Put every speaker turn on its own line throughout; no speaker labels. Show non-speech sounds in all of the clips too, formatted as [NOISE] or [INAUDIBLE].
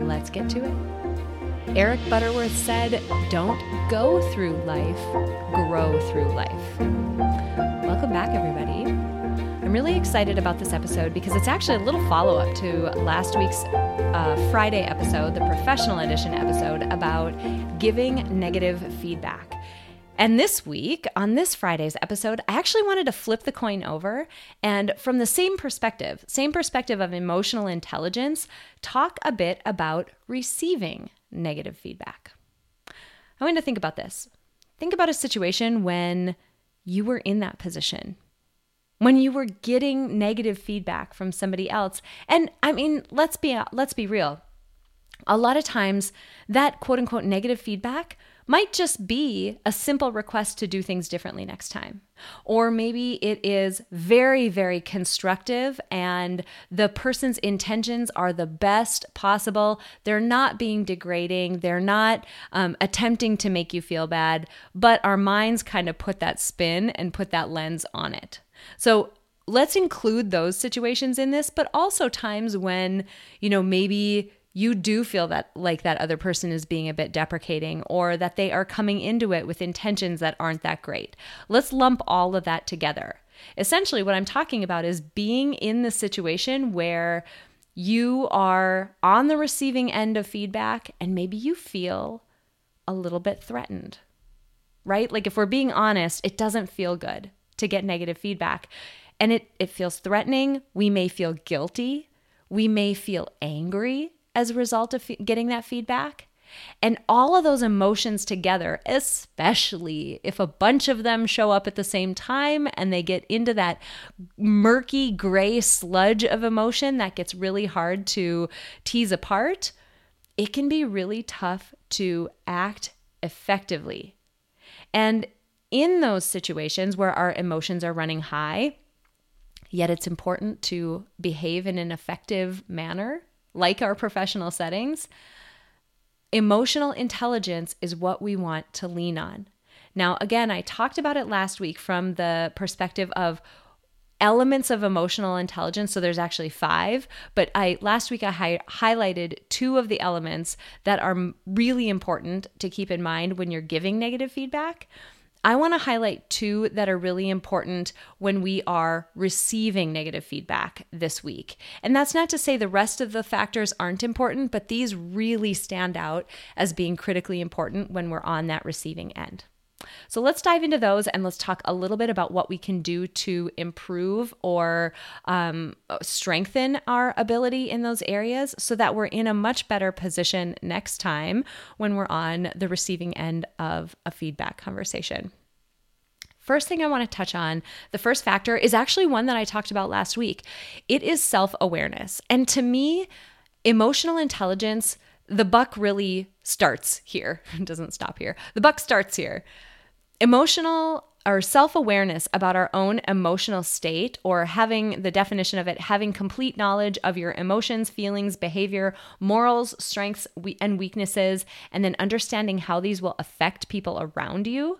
Let's get to it. Eric Butterworth said, Don't go through life, grow through life. Welcome back, everybody. I'm really excited about this episode because it's actually a little follow up to last week's uh, Friday episode, the professional edition episode about giving negative feedback. And this week, on this Friday's episode, I actually wanted to flip the coin over and, from the same perspective, same perspective of emotional intelligence, talk a bit about receiving negative feedback. I want to think about this. Think about a situation when you were in that position, when you were getting negative feedback from somebody else. And I mean, let's be let's be real. A lot of times that quote unquote negative feedback might just be a simple request to do things differently next time. Or maybe it is very, very constructive and the person's intentions are the best possible. They're not being degrading, they're not um, attempting to make you feel bad, but our minds kind of put that spin and put that lens on it. So let's include those situations in this, but also times when, you know, maybe you do feel that like that other person is being a bit deprecating or that they are coming into it with intentions that aren't that great. Let's lump all of that together. Essentially, what I'm talking about is being in the situation where you are on the receiving end of feedback and maybe you feel a little bit threatened, right? Like if we're being honest, it doesn't feel good to get negative feedback. And it, it feels threatening. We may feel guilty. We may feel angry as a result of f- getting that feedback. And all of those emotions together, especially if a bunch of them show up at the same time and they get into that murky gray sludge of emotion that gets really hard to tease apart, it can be really tough to act effectively. And in those situations where our emotions are running high, yet it's important to behave in an effective manner like our professional settings, emotional intelligence is what we want to lean on. Now, again, I talked about it last week from the perspective of elements of emotional intelligence so there's actually 5 but I last week I hi- highlighted two of the elements that are really important to keep in mind when you're giving negative feedback I want to highlight two that are really important when we are receiving negative feedback this week. And that's not to say the rest of the factors aren't important, but these really stand out as being critically important when we're on that receiving end. So let's dive into those and let's talk a little bit about what we can do to improve or um, strengthen our ability in those areas so that we're in a much better position next time when we're on the receiving end of a feedback conversation. First thing I want to touch on, the first factor is actually one that I talked about last week. It is self awareness. And to me, emotional intelligence the buck really starts here. [LAUGHS] It doesn't stop here. The buck starts here. Emotional or self awareness about our own emotional state, or having the definition of it, having complete knowledge of your emotions, feelings, behavior, morals, strengths, and weaknesses, and then understanding how these will affect people around you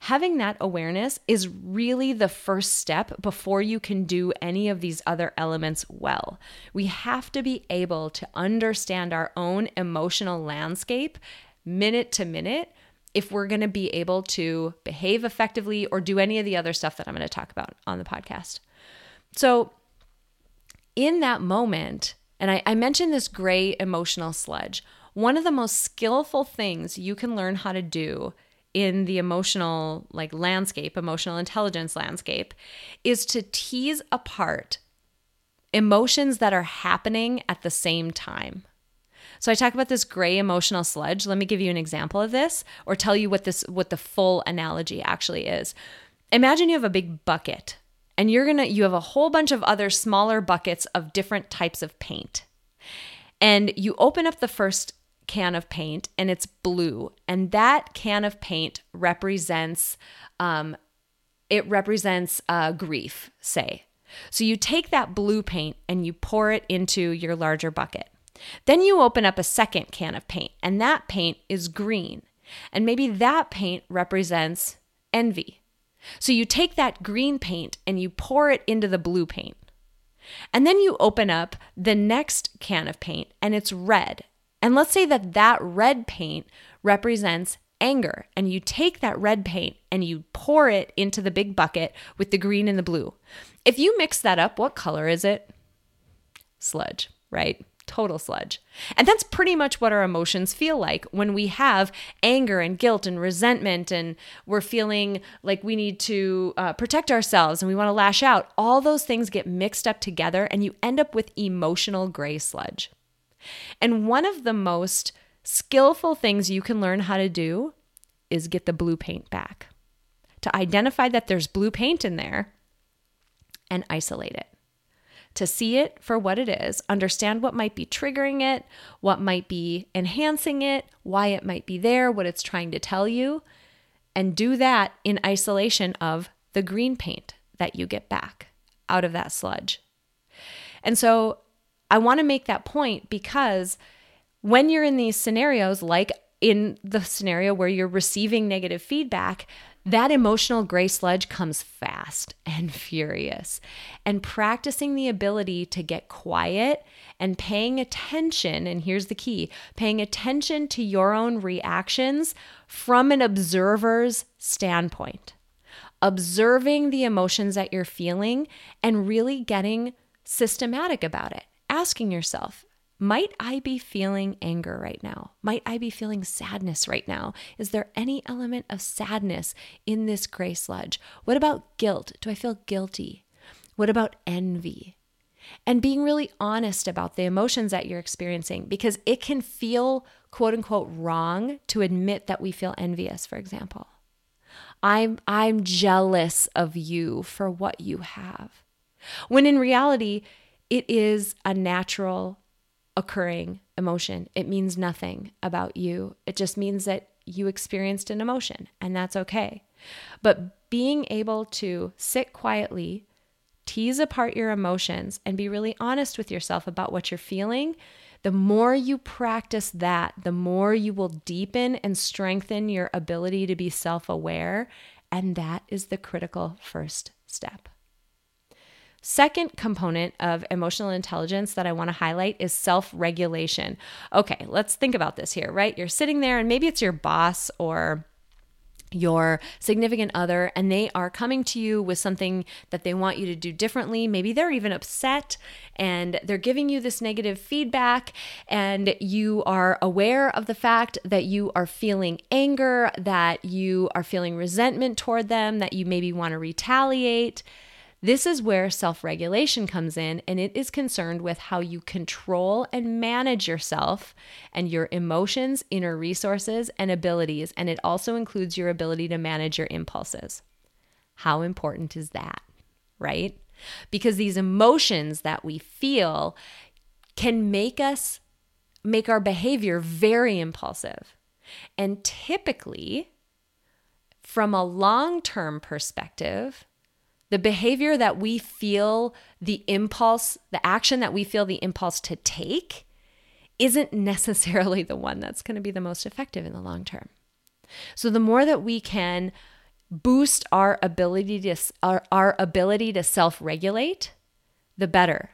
having that awareness is really the first step before you can do any of these other elements well. We have to be able to understand our own emotional landscape minute to minute if we're going to be able to behave effectively or do any of the other stuff that I'm going to talk about on the podcast. So, in that moment, and I, I mentioned this gray emotional sludge, one of the most skillful things you can learn how to do in the emotional like landscape, emotional intelligence landscape is to tease apart emotions that are happening at the same time. So I talk about this gray emotional sludge. Let me give you an example of this or tell you what this what the full analogy actually is. Imagine you have a big bucket and you're going to you have a whole bunch of other smaller buckets of different types of paint. And you open up the first can of paint and it's blue. And that can of paint represents, um, it represents uh, grief, say. So you take that blue paint and you pour it into your larger bucket. Then you open up a second can of paint, and that paint is green. And maybe that paint represents envy. So you take that green paint and you pour it into the blue paint. And then you open up the next can of paint and it's red. And let's say that that red paint represents anger. And you take that red paint and you pour it into the big bucket with the green and the blue. If you mix that up, what color is it? Sludge, right? total sludge. And that's pretty much what our emotions feel like when we have anger and guilt and resentment and we're feeling like we need to uh, protect ourselves and we want to lash out. All those things get mixed up together and you end up with emotional gray sludge. And one of the most skillful things you can learn how to do is get the blue paint back. To identify that there's blue paint in there and isolate it to see it for what it is, understand what might be triggering it, what might be enhancing it, why it might be there, what it's trying to tell you, and do that in isolation of the green paint that you get back out of that sludge. And so I want to make that point because when you're in these scenarios, like in the scenario where you're receiving negative feedback, that emotional gray sludge comes fast and furious. And practicing the ability to get quiet and paying attention, and here's the key paying attention to your own reactions from an observer's standpoint. Observing the emotions that you're feeling and really getting systematic about it. Asking yourself, might I be feeling anger right now? Might I be feeling sadness right now? Is there any element of sadness in this gray sludge? What about guilt? Do I feel guilty? What about envy? And being really honest about the emotions that you're experiencing because it can feel quote unquote wrong to admit that we feel envious, for example. I'm I'm jealous of you for what you have. When in reality, it is a natural occurring emotion. It means nothing about you. It just means that you experienced an emotion, and that's okay. But being able to sit quietly, tease apart your emotions, and be really honest with yourself about what you're feeling, the more you practice that, the more you will deepen and strengthen your ability to be self aware. And that is the critical first step. Second component of emotional intelligence that I want to highlight is self regulation. Okay, let's think about this here, right? You're sitting there, and maybe it's your boss or your significant other and they are coming to you with something that they want you to do differently. Maybe they're even upset and they're giving you this negative feedback, and you are aware of the fact that you are feeling anger, that you are feeling resentment toward them, that you maybe want to retaliate. This is where self regulation comes in, and it is concerned with how you control and manage yourself and your emotions, inner resources, and abilities. And it also includes your ability to manage your impulses. How important is that, right? Because these emotions that we feel can make us make our behavior very impulsive. And typically, from a long term perspective, the behavior that we feel the impulse, the action that we feel the impulse to take, isn't necessarily the one that's going to be the most effective in the long term. So the more that we can boost our ability to our, our ability to self-regulate, the better.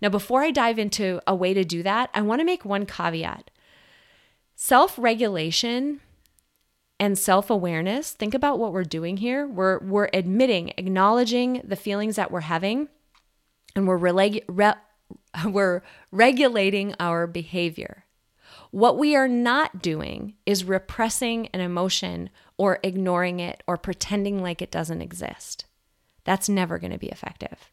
Now before I dive into a way to do that, I want to make one caveat. Self-regulation and self-awareness think about what we're doing here. We're we're admitting acknowledging the feelings that we're having and we're re- [LAUGHS] we're regulating our behavior. What we are not doing is repressing an emotion or ignoring it or pretending like it doesn't exist. That's never going to be effective.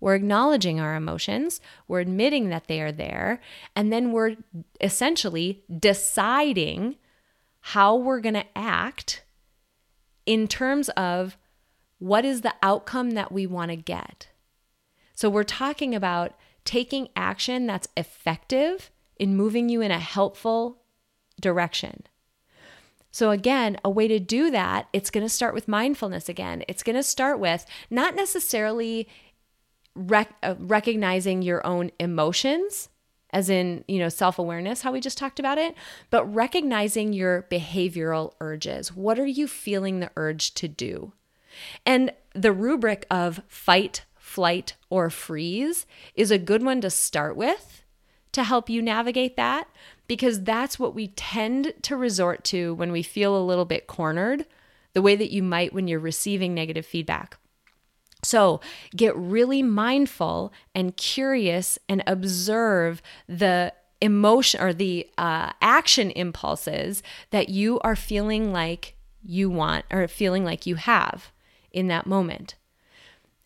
We're acknowledging our emotions, we're admitting that they are there, and then we're essentially deciding how we're going to act in terms of what is the outcome that we want to get. So we're talking about taking action that's effective in moving you in a helpful direction. So, again, a way to do that, it's going to start with mindfulness again. It's going to start with not necessarily rec- uh, recognizing your own emotions, as in, you know, self awareness, how we just talked about it, but recognizing your behavioral urges. What are you feeling the urge to do? And the rubric of fight, flight, or freeze is a good one to start with to help you navigate that because that's what we tend to resort to when we feel a little bit cornered, the way that you might when you're receiving negative feedback. So get really mindful and curious and observe the emotion or the uh, action impulses that you are feeling like you want or feeling like you have in that moment.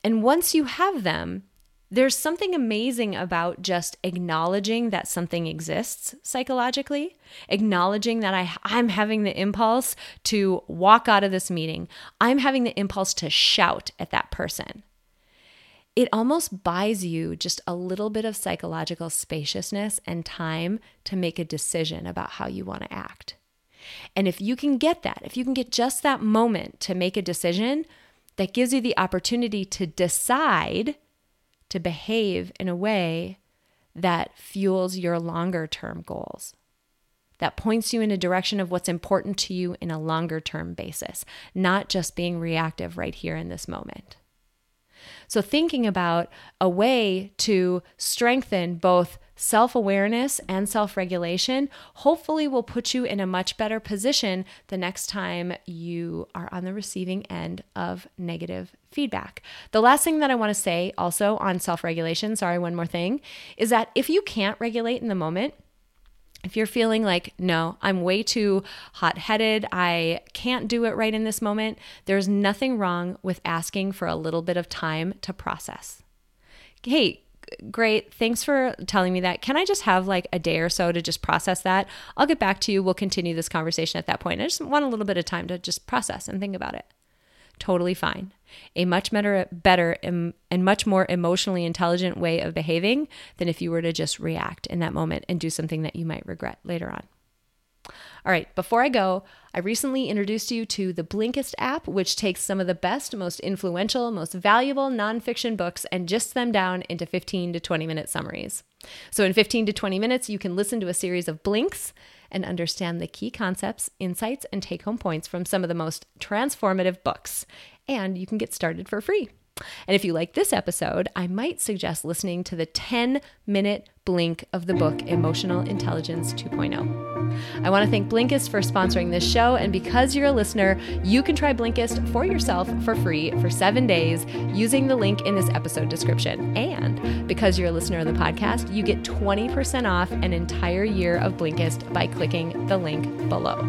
And once you have them, there's something amazing about just acknowledging that something exists psychologically, acknowledging that I, I'm having the impulse to walk out of this meeting. I'm having the impulse to shout at that person. It almost buys you just a little bit of psychological spaciousness and time to make a decision about how you want to act. And if you can get that, if you can get just that moment to make a decision, that gives you the opportunity to decide to behave in a way that fuels your longer term goals, that points you in a direction of what's important to you in a longer term basis, not just being reactive right here in this moment. So, thinking about a way to strengthen both self awareness and self regulation hopefully will put you in a much better position the next time you are on the receiving end of negative feedback. The last thing that I want to say also on self regulation, sorry, one more thing, is that if you can't regulate in the moment, if you're feeling like, no, I'm way too hot headed, I can't do it right in this moment, there's nothing wrong with asking for a little bit of time to process. Hey, great. Thanks for telling me that. Can I just have like a day or so to just process that? I'll get back to you. We'll continue this conversation at that point. I just want a little bit of time to just process and think about it. Totally fine. A much better, better and much more emotionally intelligent way of behaving than if you were to just react in that moment and do something that you might regret later on. All right, before I go, I recently introduced you to the Blinkist app, which takes some of the best, most influential, most valuable nonfiction books and just them down into 15 to 20 minute summaries. So, in 15 to 20 minutes, you can listen to a series of blinks and understand the key concepts, insights, and take home points from some of the most transformative books. And you can get started for free. And if you like this episode, I might suggest listening to the 10 minute blink of the book Emotional Intelligence 2.0. I want to thank Blinkist for sponsoring this show. And because you're a listener, you can try Blinkist for yourself for free for seven days using the link in this episode description. And because you're a listener of the podcast, you get 20% off an entire year of Blinkist by clicking the link below.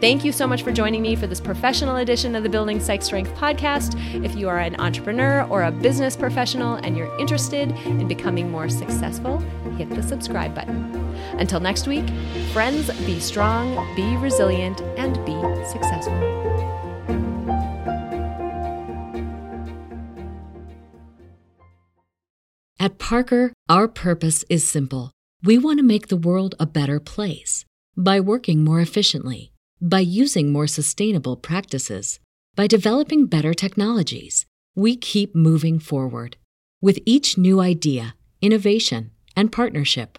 Thank you so much for joining me for this professional edition of the Building Psych Strength podcast. If you are an entrepreneur or a business professional and you're interested in becoming more successful, hit the subscribe button. Until next week, friends, be strong, be resilient, and be successful.
At Parker, our purpose is simple. We want to make the world a better place by working more efficiently by using more sustainable practices, by developing better technologies, we keep moving forward. With each new idea, innovation, and partnership,